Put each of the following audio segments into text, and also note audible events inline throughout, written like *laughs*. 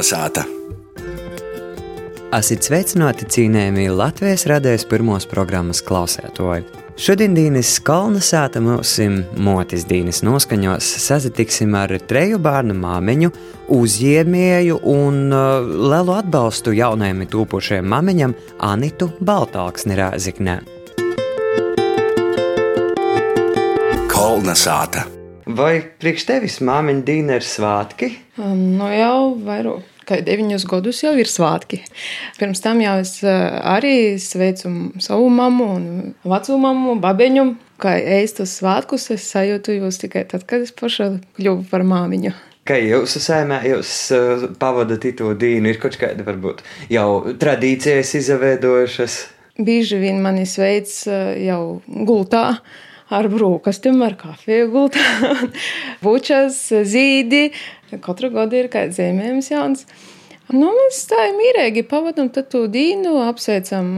Kalnasāta! Esiet sveicināti cienījamie Latvijas radijas pirmos programmas klausētoji. Šodien dienas Kalnasāta mūsim motis dienas noskaņos sazatiksim ar treju bērnu māmiņu, uzņēmēju un uh, lielu atbalstu jaunajam tūpošajam māmiņam Anitu Baltāksni Rāziknē. Kalnasāta! Vai priekš tevis māmiņa Dīna ir svātki? Um, nu jau vairāk deviņus gadus jau ir svētki. Pirms tam jau es uh, arī sveicu savu mammu un veco mammu, babeņu. Kā ēstus svētkus es sajūtu jūs tikai tad, kad es paša kļuvu par māmiņu. Kā jūsu sēmē, jūs uh, pavadat to dienu, ir kaut kāda varbūt jau tradīcijas izveidojušas? Bieži vien mani sveic uh, jau gultā ar brūkastīm, ar kafiju gultā, *laughs* bučas, zīdi. Katru gadu ir kāds zīmējums jauns. Nu, mēs tā mīrīgi pavadām to dīnu, apsveicam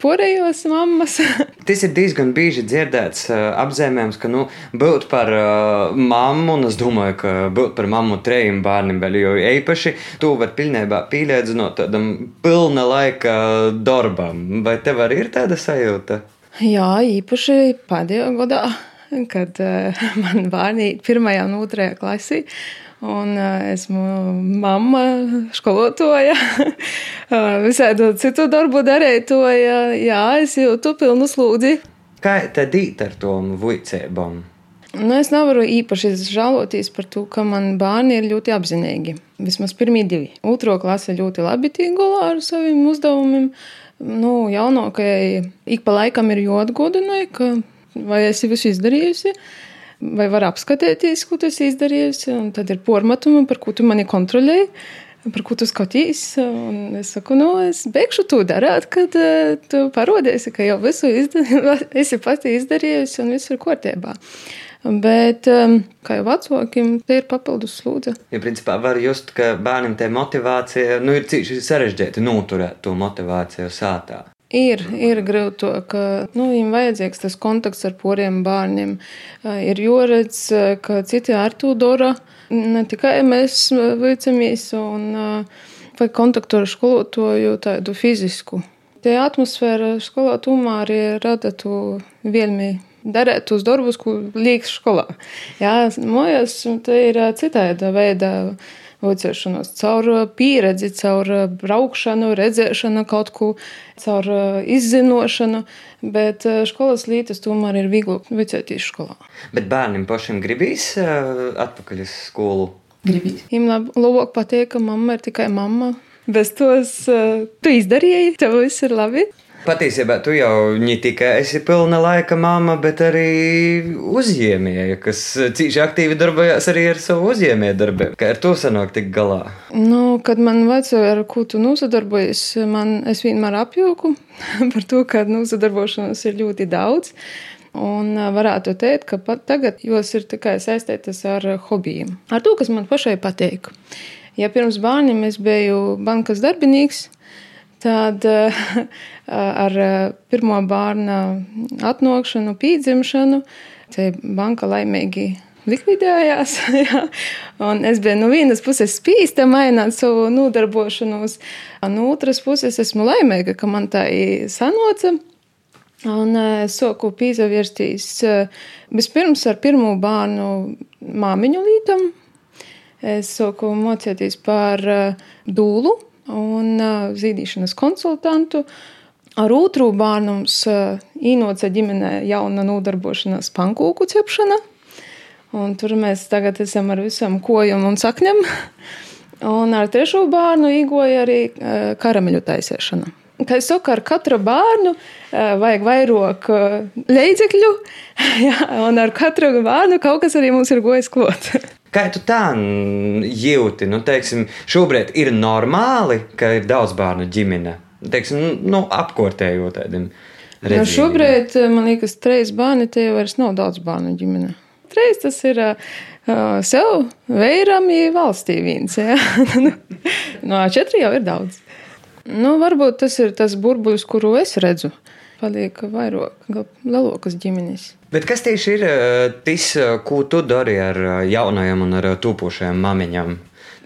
porējos mammas. *laughs* Tas ir diezgan bieži dzirdēts apzīmējums, ka nu, būt par uh, mammu, un es domāju, ka būt par mammu trejiem bērniem vēl jo īpaši, tu var pilnībā pīlēdzinot tādam pilna laika darbam. Vai tev arī ir tāda sajūta? Jā, īpaši pēdējā gadā, kad uh, man bērni ir pirmajā un otrajā klasī. Un uh, esmu mamma, skolotāja, *laughs* visādi citu darbu darītāja. Jā, es jūtu pilnu slūdzi. Kā tad īt ar to vicībām? Nu, es nevaru īpaši žēloties par to, ka man bērni ir ļoti apzinīgi. Vismaz pirmie divi. Otro klase ļoti labi tiek galā ar saviem uzdevumiem. Nu, jaunākajai ik pa laikam ir jāatgādina, ka vai esi visu izdarījusi vai var apskatīties, ko tu esi izdarījusi. Un tad ir pormatumi, par ko tu mani kontrolēji, par ko tu skaties. Es saku, nu, es beigšu to darīt, kad uh, tu parodies, ka jau visu izdarī, *laughs* esi pati izdarījusi un viss ir kārtībā. Bet, um, kā jau vecākiem, te ir papildus slūdze. Ja, principā, var just, ka bērnam tā motivācija nu, ir cīši sarežģīta noturēt to motivāciju sātā. Ir, ir grūti, ka nu, viņam vajadzīgs tas kontakts ar poriem bērniem. Ir jāredz, ka citi ar to dara. Ne tikai mēs vicamies, un vai kontaktu ar skolotāju tādu fizisku. Tie atmosfēra skolā tomēr rada to vielmi darīt tos darbus, ko liekas skolā. Jā, mājās tā ir citāda veida Vocēšanos caur pieredzi, caur braukšanu, redzēšanu kaut ko, caur izzinošanu, bet skolas lītas tomēr ir viegli vicēties skolā. Bet bērniem pašiem gribīs atpakaļ uz skolu? Gribīs. Viņam labāk patīk, ka mamma ir tikai mamma. Bez tos tu izdarīji, tev viss ir labi. Patiesībā tu jau ne tikai esi pilna laika mamma, bet arī uzņēmēja, kas cīši aktīvi darbojas arī ar savu uzņēmēju darbu. Kā ar to sanāk tik galā? Nu, kad man vajadzēja, ar ko tu nosadarbojies, man es vienmēr apjūku *laughs* par to, ka nosadarbošanās ir ļoti daudz. Un varētu teikt, ka pat tagad jūs ir tikai saistītas ar hobijiem, ar to, kas man pašai patīk. Ja pirms bērniem es biju bankas darbinīgs, Tad *laughs* ar pirmo bērnu atnākšanu, pīdzimšanu, banka laimīgi likvidējās. *laughs* Es biju no vienas puses spīsta mainīt savu nodarbošanos, no otras puses esmu laimīga, ka man tā sanoca. Un es sāku pīzavirsties vispirms ar pirmo bērnu māmiņu lītam. Es sāku mocīties par dūlu un zīdīšanas konsultantu. Ar otru bērnu mums īnoca ģimenē jauna nodarbošanās pankūku cepšana. Un tur mēs tagad esam ar visam kojam un sakņam. Un ar trešo bērnu īgoja arī karameļu taisēšana. Kā es saku, ar katru bērnu vajag vairāk līdzekļu, *laughs* un ar katru bērnu kaut kas arī mums ir gojis klāt. *laughs* Kā tu tā jūti? Nu, teiksim, šobrīd ir normāli, ka ir daudz bērnu ģimene. Teiksim, nu, apkārtējot tādiem. Nu, šobrīd man liekas, trīs bērni tie vairs nav daudz bērnu ģimene. Trīs tas ir uh, sev vērami valstī viens. Ja? *laughs* no četri jau ir daudz. Nu, varbūt tas ir tas burbulis, kuru es redzu. Paliek vairāk lielākas ģimenes. Bet kas tieši ir tas, ko tu dari ar jaunajiem un ar tūpošajiem mamiņām?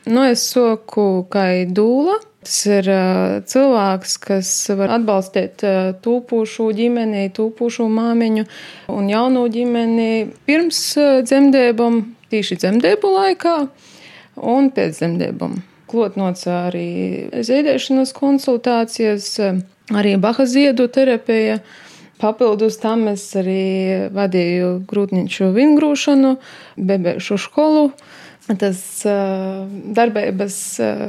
Nu, es soku kā dūla. Tas ir cilvēks, kas var atbalstīt tūpošu ģimeni, tūpošu māmiņu un jaunu ģimeni pirms dzemdībām, tīši dzemdību laikā un pēc dzemdībām. Klotnots arī ziedēšanas konsultācijas, arī baha ziedu terapija. Papildus tam es arī vadīju grūtniņšu vingrūšanu, bebēšu skolu. Tas uh, darbības uh,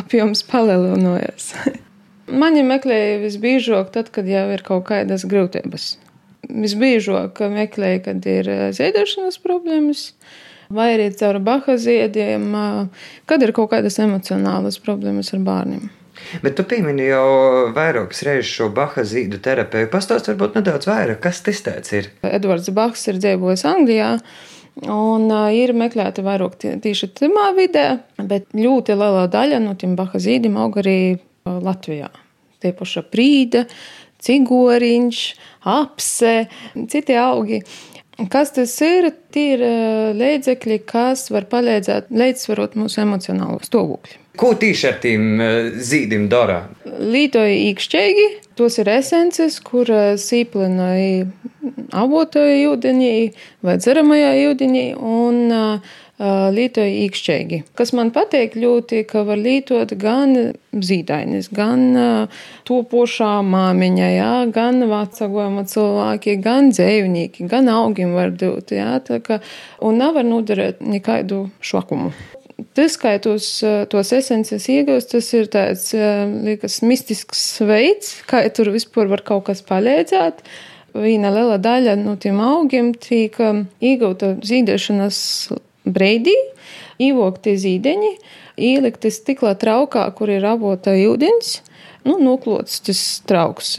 apjoms palielinojas. *laughs* Mani meklēja visbiežāk, tad, kad jau ir kaut kādas grūtības. Visbiežāk meklēja, kad ir ziedošanas problēmas, vai arī caur baha ziediem, kad ir kaut kādas emocionālas problēmas ar bērniem. Bet tu piemini jau vairākas reizes šo Baha zīdu terapiju. Pastāst varbūt nedaudz vairāk, kas tas tāds ir? Edvards Bahs ir dzīvojis Anglijā. Un uh, ir meklēta vairāk tieši tajā vidē, bet ļoti liela daļa no tiem baha zīdiem aug arī Latvijā. Tie paši prīda, cigoriņš, apse, citi augi. Kas tas ir? Tie ir līdzekļi, kas var palīdzēt līdzsvarot mūsu emocionālo stāvokli. Ko tieši ar tiem zīdiem dara? Lītoja īkšķīgi, tos ir esences, kur sīplināja avotoja ūdenī vai dzeramajā ūdenī lītoja īkšķīgi. Kas man patīk ļoti, ka var lītot gan zīdainis, gan topošā māmiņa, jā, gan vecagojuma cilvēki, gan dzēvnieki, gan augiem var dot, jā, tā ka, un nevar nodarēt nekādu švakumu. Tas, kā tos, tos esences iegūst, tas ir tāds, liekas, mistisks veids, kā tur vispār var kaut kas palīdzēt. Viena liela daļa no tiem augiem tika iegūta zīdēšanas breidī, ievokti zīdeņi, ielikti stiklā traukā, kur ir avota ūdens, nu, noklots tas trauks.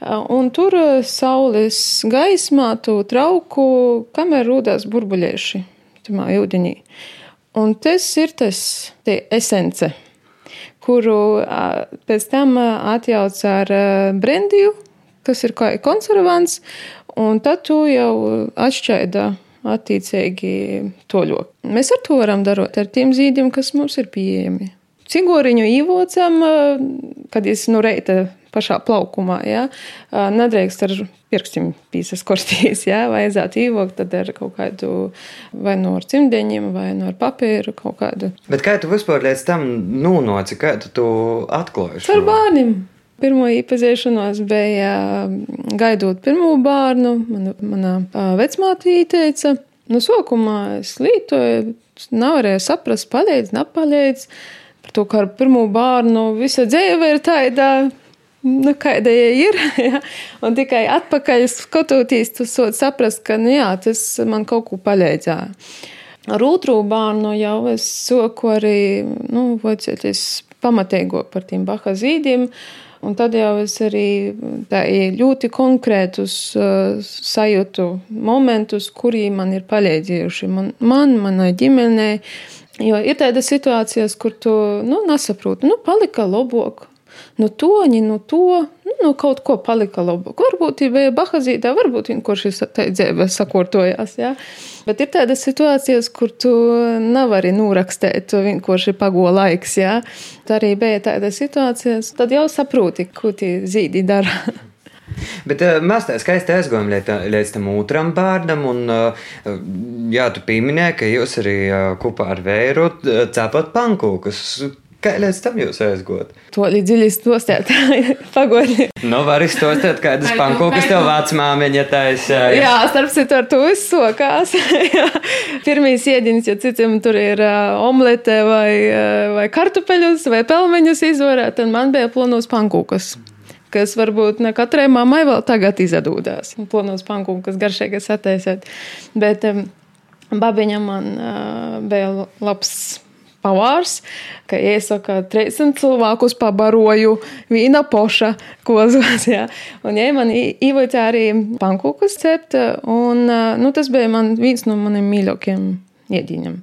Un tur saules gaismā tu trauku, kamēr rūdās burbuļieši tamā ūdenī. Un tas ir tas esence, kuru pēc tam atjauc ar brendiju, kas ir kā konservants, un tad tu jau atšķaida attiecīgi toļo. Mēs ar to varam darot ar tiem zīdiem, kas mums ir pieejami. Cigoriņu īvocam, kad es no reita pašā plaukumā, ja, nedrīkst ar pirkstiem pīsas korstīs, ja, vajadzētu īvokt tad ar kaut kādu vai no ar cimdeņiem, vai no ar papīru kaut kādu. Bet kā tu vispār līdz tam nūnoci, kā tu to atklāji? Ar bērniem. Pirmo iepazīšanos bija gaidot pirmo bērnu. Mana, mana vecmāte ieteica, no sākumā es lītoju, nevarēju saprast, palīdz, nepalīdz. Par to, ka ar pirmo bērnu visa dzīve ir tāda nu, kāda ir. *laughs* Ja? Un tikai atpakaļ skatoties, tu sot saprast, ka nu, jā, tas man kaut ko palīdzēja. Ar otru bērnu jau es soku arī, nu, vocieties pamatīgo par tiem baha zīdiem. Un tad jau es arī ļoti konkrētus uh, sajūtu momentus, kuri man ir palīdzējuši man, man manai ģimenei. Jo ir tādas situācijas, kur tu nu, nesaproti, nu, palika labāk, no toņa, no to, nu, no kaut ko palika labāk. Varbūt bija bahazītā, varbūt vienkārši tā dzīve sakortojās. Ja? Bet ir tādas situācijas, kur tu nevari norakstīt, tu vienkārši pago laiks. Ja? Tā arī bija tādas situācijas, tad jau saproti, ko tie zīdi dara. *laughs* Bet uh, mēs tā skaisti aizgājām līdz, tam otram bērnam, un uh, jā, tu pieminēji, ka jūs arī uh, kopā ar vēru cepat pankūkus. Kā līdz tam jūs aizgājāt? To dziļi stostēt, *laughs* pagodni. Nu, var izstostēt, kādas pankūkas tev vecmāmiņa taisa. Jā. jā, starp citu ar to izsokās. *laughs* Pirmīs iediņas, ja citiem tur ir uh, omlete vai, uh, vai kartupeļus vai pelmeņus izvarēt, tad man bija plonos pankūkas kas varbūt ne katrai mammai vēl tagad izdodās. Plānos pankūkas garšīgas attaisīt. Bet um, babiņam man uh, bija labs pavārs, ka iesaka 300 cilvēkus pabaroju vīna poša kozos. Ja. Un ja man īvoja arī pankūkus cept, un nu, tas bija man viens no maniem mīļākajiem iediņiem.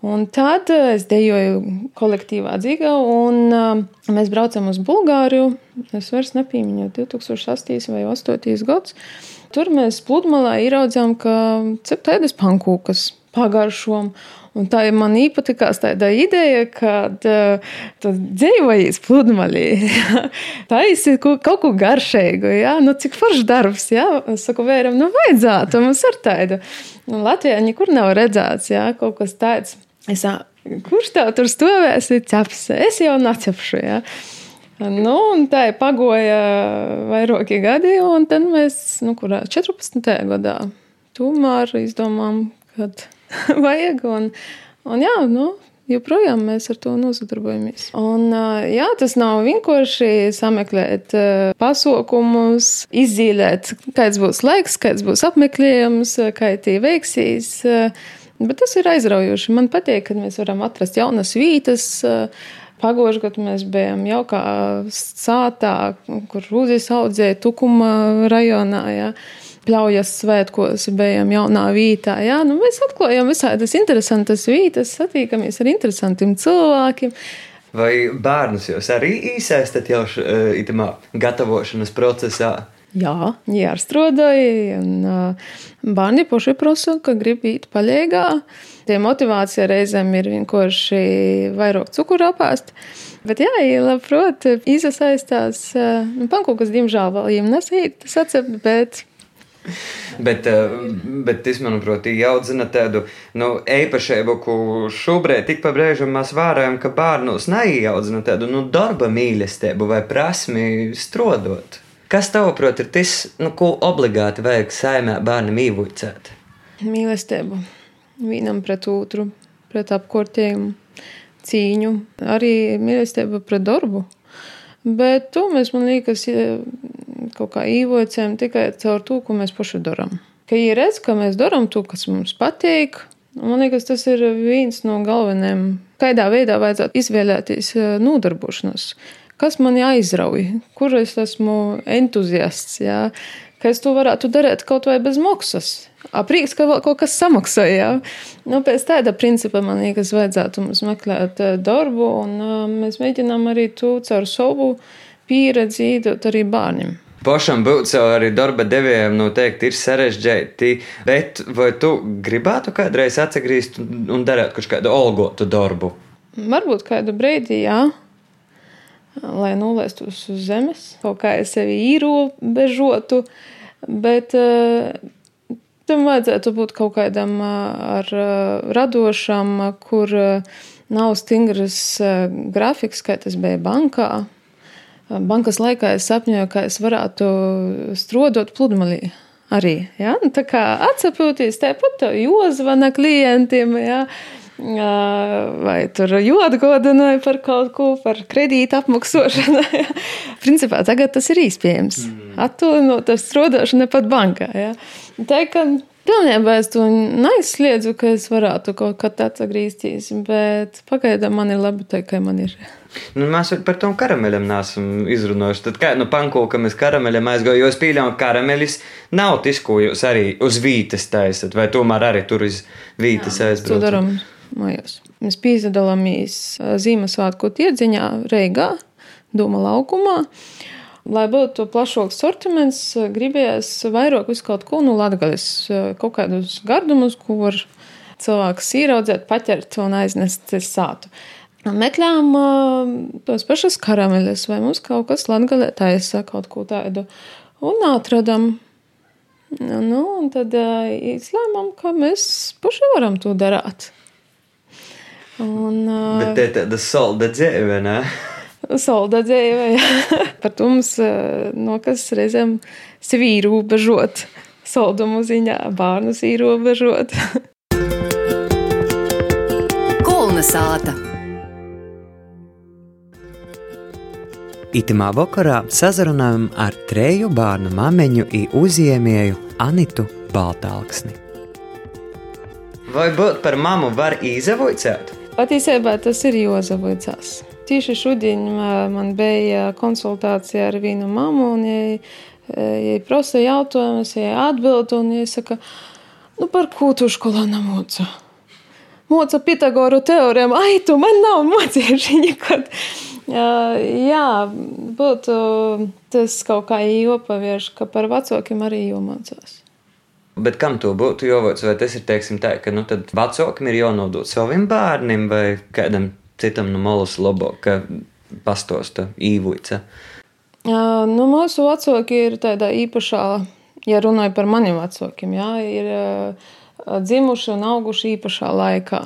Un tad es dejoju kolektīvā dzīvē, un mēs braucam uz Bulgāriju. Es vairs nepīmiņu 2008. vai 2008. gads. Tur mēs pludmalē ieraudzījām, ka cep tādas pankūkas. pagaršom. Un tā ir man īpatikās tāda ideja, kad uh, dzīvojas pludmalī, *laughs* taisi kaut ko garšīgu, jā, nu cik foršs darbs, jā, es saku vēram, nu vajadzētu, mums ir tāda. Nu, Latvijā nekur nav redzēts, jā, kaut kas tāds. Es kurš tev tur stāvēs, ir ķeps, es jau necepšu, jā. Nu, un tā ir pagoja vairāki gadi, un tad mēs, nu, kurā 14. gadā, tomēr izdomām, kad *laughs* vajag. Un, un jā, nu, joprojām mēs ar to nozadarbojamies. Un, jā, tas nav vienkārši sameklēt pasaukumus, izzīmēt, kāds būs laiks, kāds būs apmeklējums, kā tie veiksīs. Bet tas ir aizraujoši. Man patīk, ka mēs varam atrast jaunas vietas. Pagājušajā gadā mēs bijām jaukā sātā, kur rūzīs audzēja Tukuma rajonā. Ja pļaujas svētkos bijām jaunā vītā. Jā, nu, mēs atklājām visādas interesantas vītas, satīkamies ar interesantiem cilvēkiem. Vai bērnus jūs arī iesaistat jau šajā gatavošanas procesā? Jā, jāstrādāja. Bērni paši prasa, ka grib īt paļēgā. Tie motivācija reizēm ir vienkārši vairāk cukuru apēst. Bet jā, labprāt, iesaistās. Nu, Pankūkas, diemžēl, vēl viņiem nesīt, tas atcept, bet *laughs* bet, eh, bet es manuprāt, audzina tādu nu, īpašību, ko šobrīd tik pabrēžam mēs vērojam, ka bērnos neieaudzina tādu nu, darba mīlestību vai prasmi strodot. Kas tavuprāt ir tas, nu, ko obligāti vajag saimē bērnam īvuicēt? Mīlestību vienam pret otru, pret apkārtējumu, cīņu, arī mīlestību pret darbu. Bet to mēs, man liekas, kaut kā īvocējam tikai caur to, ko mēs paši darām. Ka viņi redz, ka mēs darām to, kas mums patīk. Man liekas, tas ir viens no galvenajiem, kādā veidā vajadzētu izvēlēties eh, nodarbošanos. Kas man aizrauj, kur es esmu entuziasts, jā? ka es to varētu darīt kaut vai bez maksas. Aprīks, ka kaut kas samaksāja. Nu, pēc tāda principa man liekas, vajadzētu mums meklēt eh, darbu, un uh, mēs mēģinām arī to caur savu pieredzi iedot arī bērniem. Pašam būt savu arī darba devējiem noteikti ir sarežģīti, bet vai tu gribētu kādreiz atgriezt un darīt kaut kādu algotu darbu? Varbūt kādu brīdi, jā. Lai nolēstos uz zemes, kaut kā es sevi ierobežotu, bet uh, tam vajadzētu būt kaut kādam uh, ar uh, radošam, kur nav stingras grafiks, kā tas bija bankā bankas laikā es sapņoju, ka es varētu strādāt pludmalī. Arī ja? Nu, tā kā atsapūties, tāpat jozvana klientiem. Ja? Vai tur jāatgādināja par kaut ko, par kredītu apmaksāšanu. *laughs* Ja? Principā tagad tas ir iespējams. Mm. Attālinot ar strādāšanu pat bankā. Ja? Tā kā pilnībā es to neizsliedzu, ka es varētu kaut kad atgriezties, bet pagaidām man ir labi, tā kā man ir. Nu, mēs par tām karameļiem neesam izrunājuši. Tad kā no nu, pankūka mēs karameļiem aizgājām, jo es pieļauju, ka karameļus nav tas, ko jūs arī uz vītas taisat, vai tomēr arī tur uz vītas aizbraucat. To darām mājās. Mēs piedalāmies Ziemassvētku tirdziņā Reigā, Doma laukumā. Lai būtu plašāks sortiments, gribējās vairāk visu kaut ko no latgales, kaut kādus gardumus, ko var cilvēks ieraudzēt, paķert un aiznest sātu. Meklējām tos pašus karameļus, vai mums kaut kas latgalē taisa kaut ko tādu. Un atradam. Nu, un tad izlēmām, ka mēs paši varam to darīt. Un, Bet te tāda salda dzīve, ne? Salda dzīve, jā. *laughs* Par to mums uh, nokas reizēm sevi ierobežot. Saldumu ziņā bērnus ierobežot. *laughs* Kulna sāta. Itamā vakarā sazrunājam ar treju bērnu māmiņu un uzņēmēju Anitu Baltāksni. Vai būt par mammu var izavoicēt? Patiesībā tas ir jāzavoicās. Tieši šodien man bija konsultācija ar vienu mammu, un viņa prasa jautājumus, ja atbild, un viņa saka, nu par ko tu skolā nemūca? Mūca Pitagoru teorēmu, ai, tu man nav mocījuši nekad. Jā, būtu tas kaut kā jāpavieš, ka par vecākiem arī jāmācās. Bet kam to būtu jāvoc? Vai tas ir teiksim, tā, ka nu, vecākam ir jānodod saviem bērniem vai kādam citam no malas labāk, ka pastosta īvuica? Uh, nu, mūsu vecāki ir tādā īpašā, ja runāju par maniem vecākiem, jā, ir uh, dzimuši un auguši īpašā laikā,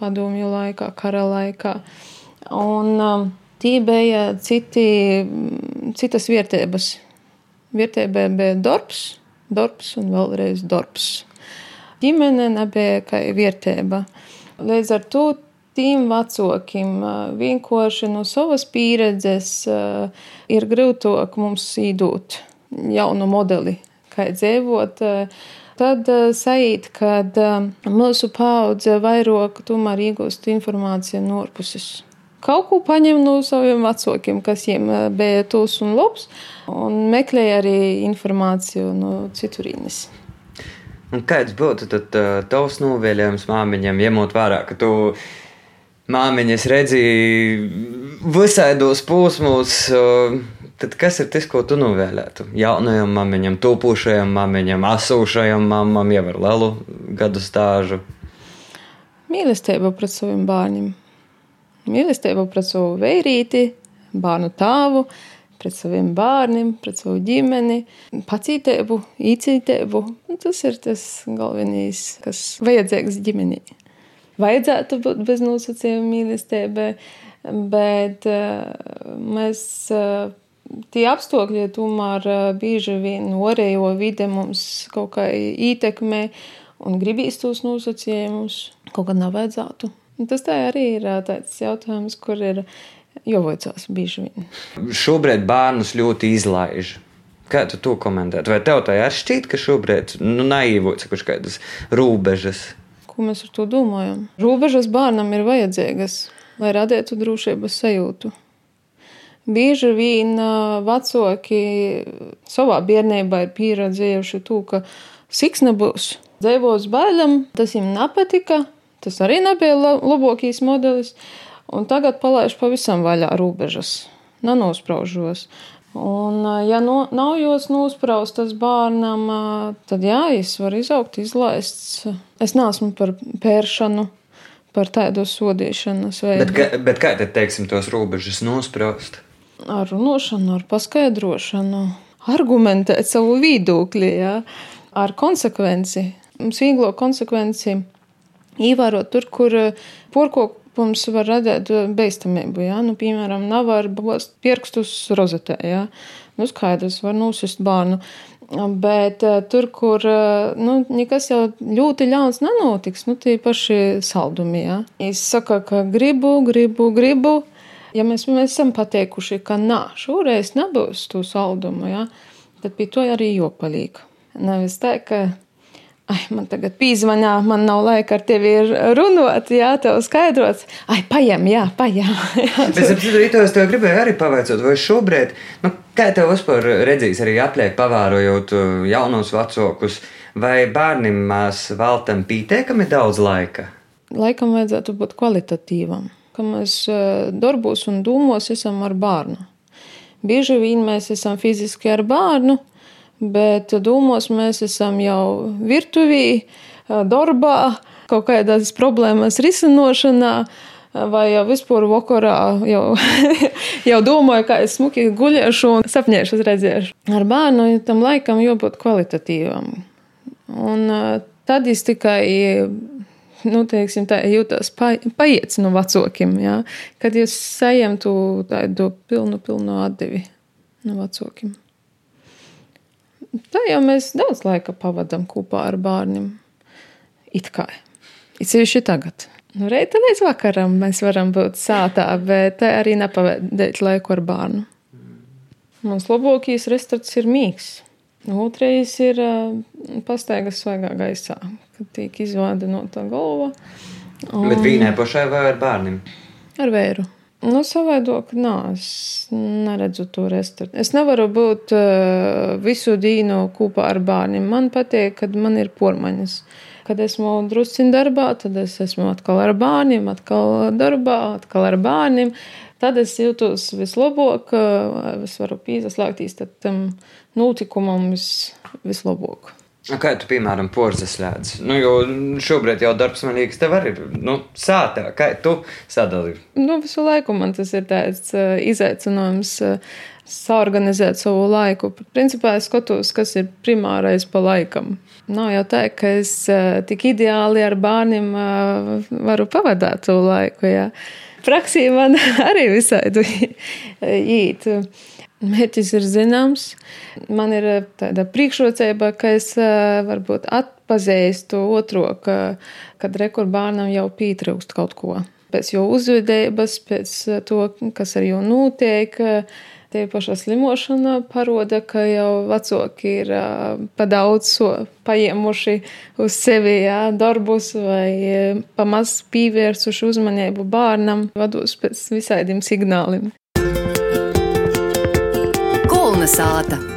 padomju laikā, kara laikā. Un uh, tie bija citi, citas vietības. Vietībā bija darbs, darbs un vēlreiz darbs. Ģimene nebija kā vērtība. Līdz ar to tiem vecākiem vienkārši no savas pieredzes ir grūtāk mums īdot jaunu modeli, kā dzīvot. Tad sajūt, ka mūsu paudze vairāk tomēr iegūst informāciju no ārpuses kaut ko paņem no saviem vecākiem, kas viņiem bija tūs un labs, un meklēja arī informāciju no citurienes. Kāds būtu tad tavs novēlējums māmiņam, ņemot vērā, ka tu māmiņas redzēji visādos posmos, tad kas ir tas, ko tu novēlētu? Jaunajam māmiņam, topošajam māmiņam, asūšajam māmam, jau ar lielu gadu stāžu. Mīlestība pret saviem bērniem Mīlestība pret savu vērīti, bērnu tēvu, pret saviem bērniem, pret savu ģimeni, pacītību, īcītību. Tas ir tas galvenais, kas vajadzīgs ģimenī. Vajadzētu būt bez nosacījuma mīlestībai, bet uh, mēs. Uh, Tie apstākļi tomēr uh, bieži vien orējo vide mums kaut kā ietekmē un gribīs tos nosacījumus, kaut kā nav vajadzētu. Tas tā arī ir tāds jautājums, kur ir jāvocās bieži vien. Šobrīd bērnus ļoti izlaiž. Kā tu to komentētu? Vai tev tā arī šķiet, ka šobrīd nu, naīvots kaut kādas robežas? Ko mēs ar to domājam? Robežas bērnam ir vajadzīgas, lai radītu drošības sajūtu. Bieži vien vecāki savā bērnībā ir pieredzējuši to, ka siksna būs. Dzīvos bērnam, tas viņam nepatika, Tas arī nebija labākais modelis. Un tagad palaiž pavisam vaļā robežas, nenospraužos. Un, ja no, nav jūs nospraustas bērnam, tad jā, es varu izaugt, izlaists. Es neesmu par pēršanu, par tādu sodīšanas veidu. Bet, ka, bet kā tad, teiksim, tos robežas nospraust? Ar runāšanu, ar paskaidrošanu, argumentēt savu viedokli, jā, ar konsekvenci. Mums vieglo konsekvenci ievērot tur, kur eh, porkopums var radīt eh, beigstamību. Ja? Nu, piemēram, nav var bost pirkstus rozetē. Ja? Nu, skaidrs, var nosist bērnu. Bet uh, tur, kur uh, nu, nekas jau ļoti ļauns nenotiks, nu, tie paši saldumi. Ja? Es saku, ka gribu, gribu, gribu. Ja mēs, mēs esam pateikuši, ka nā, šoreiz nebūs to saldumu, ja? tad pie to arī jopalīgi. Nevis tā, ka Ai, man tagad pīzvanā, man nav laika ar tevi runāt, jā, tev skaidrots. Ai, paņem, jā, paņem. Es saprotu, es tev gribēju arī pavaicāt, vai šobrīd, nu, kā tev vispār redzīs arī apliek pavērojot uh, jaunos vecākus, vai bērnim mēs veltam pietiekami daudz laika? Laikam vajadzētu būt kvalitatīvam, ka mēs uh, darbos un dūmos esam ar bērnu. Bieži vien mēs esam fiziski ar bērnu, bet dūmos mēs esam jau virtuvī, darbā, kaut kādas problēmas risinošanā. Vai jau vispār vakarā jau, *laughs* jau domāju, kā es smuki guļēšu un sapņēšu, redzēšu. Ar bērnu tam laikam jābūt kvalitatīvam. Un tad es tikai, nu, teiksim, tā jūtos paiets no vecākiem, kad jūs saņemtu tādu pilnu, pilnu atdevi no vecākiem. Tā jau mēs daudz laika pavadām kopā ar bērniem. It kā. It sevišķi tagad. Nu, Reita līdz vakaram mēs varam būt sātā, bet arī nepavadīt laiku ar bērnu. Mans labākais restorāns ir mīgs. Otrais ir pastaigas svaigā gaisā, kad tiek izvāda no tā galva. Un... Bet vīnē pašai vai ar bērniem? Ar vēru. Nu, savādāk, nē, es neredzu to restorānu. Es nevaru būt uh, visu dienu kopā ar bērniem. Man patīk, kad man ir pormaņas. Kad esmu drusciņā darbā, tad es esmu atkal ar bērniem, atkal darbā, atkal ar bērniem. Tad es jūtos vislabāk, es varu piesaistīties tam notikumam vis, vislabāk. Kā tu, piemēram, porzas slēdz? Nu, jo šobrīd jau darbs, man liekas, tev arī ir nu, sātā. Kā tu sadali? Nu, visu laiku man tas ir tāds uh, izaicinājums. Uh, Saorganizēt savu laiku. Principā es skatos, kas ir primārais pa laikam. Nav jau tā, ka es uh, tik ideāli ar bērniem uh, varu pavadīt savu laiku. Jā. Praksī man *laughs* arī visai *laughs* īt. Mērķis ir zināms. Man ir eh, tāda priekšrocība, ka es eh, varbūt atpazīstu otro, ka, kad rekurbānam jau pietrūkst kaut ko. Pēc jau uzvedības, pēc eh, to, kas ar jau notiek. Tie paša slimošana paroda, ka jau vecāki ir pa daudz so paiemuši uz sevi jā, darbus vai pamaz pievērsuši uzmanību bērnam, vados pēc visādiem signāliem. Kalnasāta.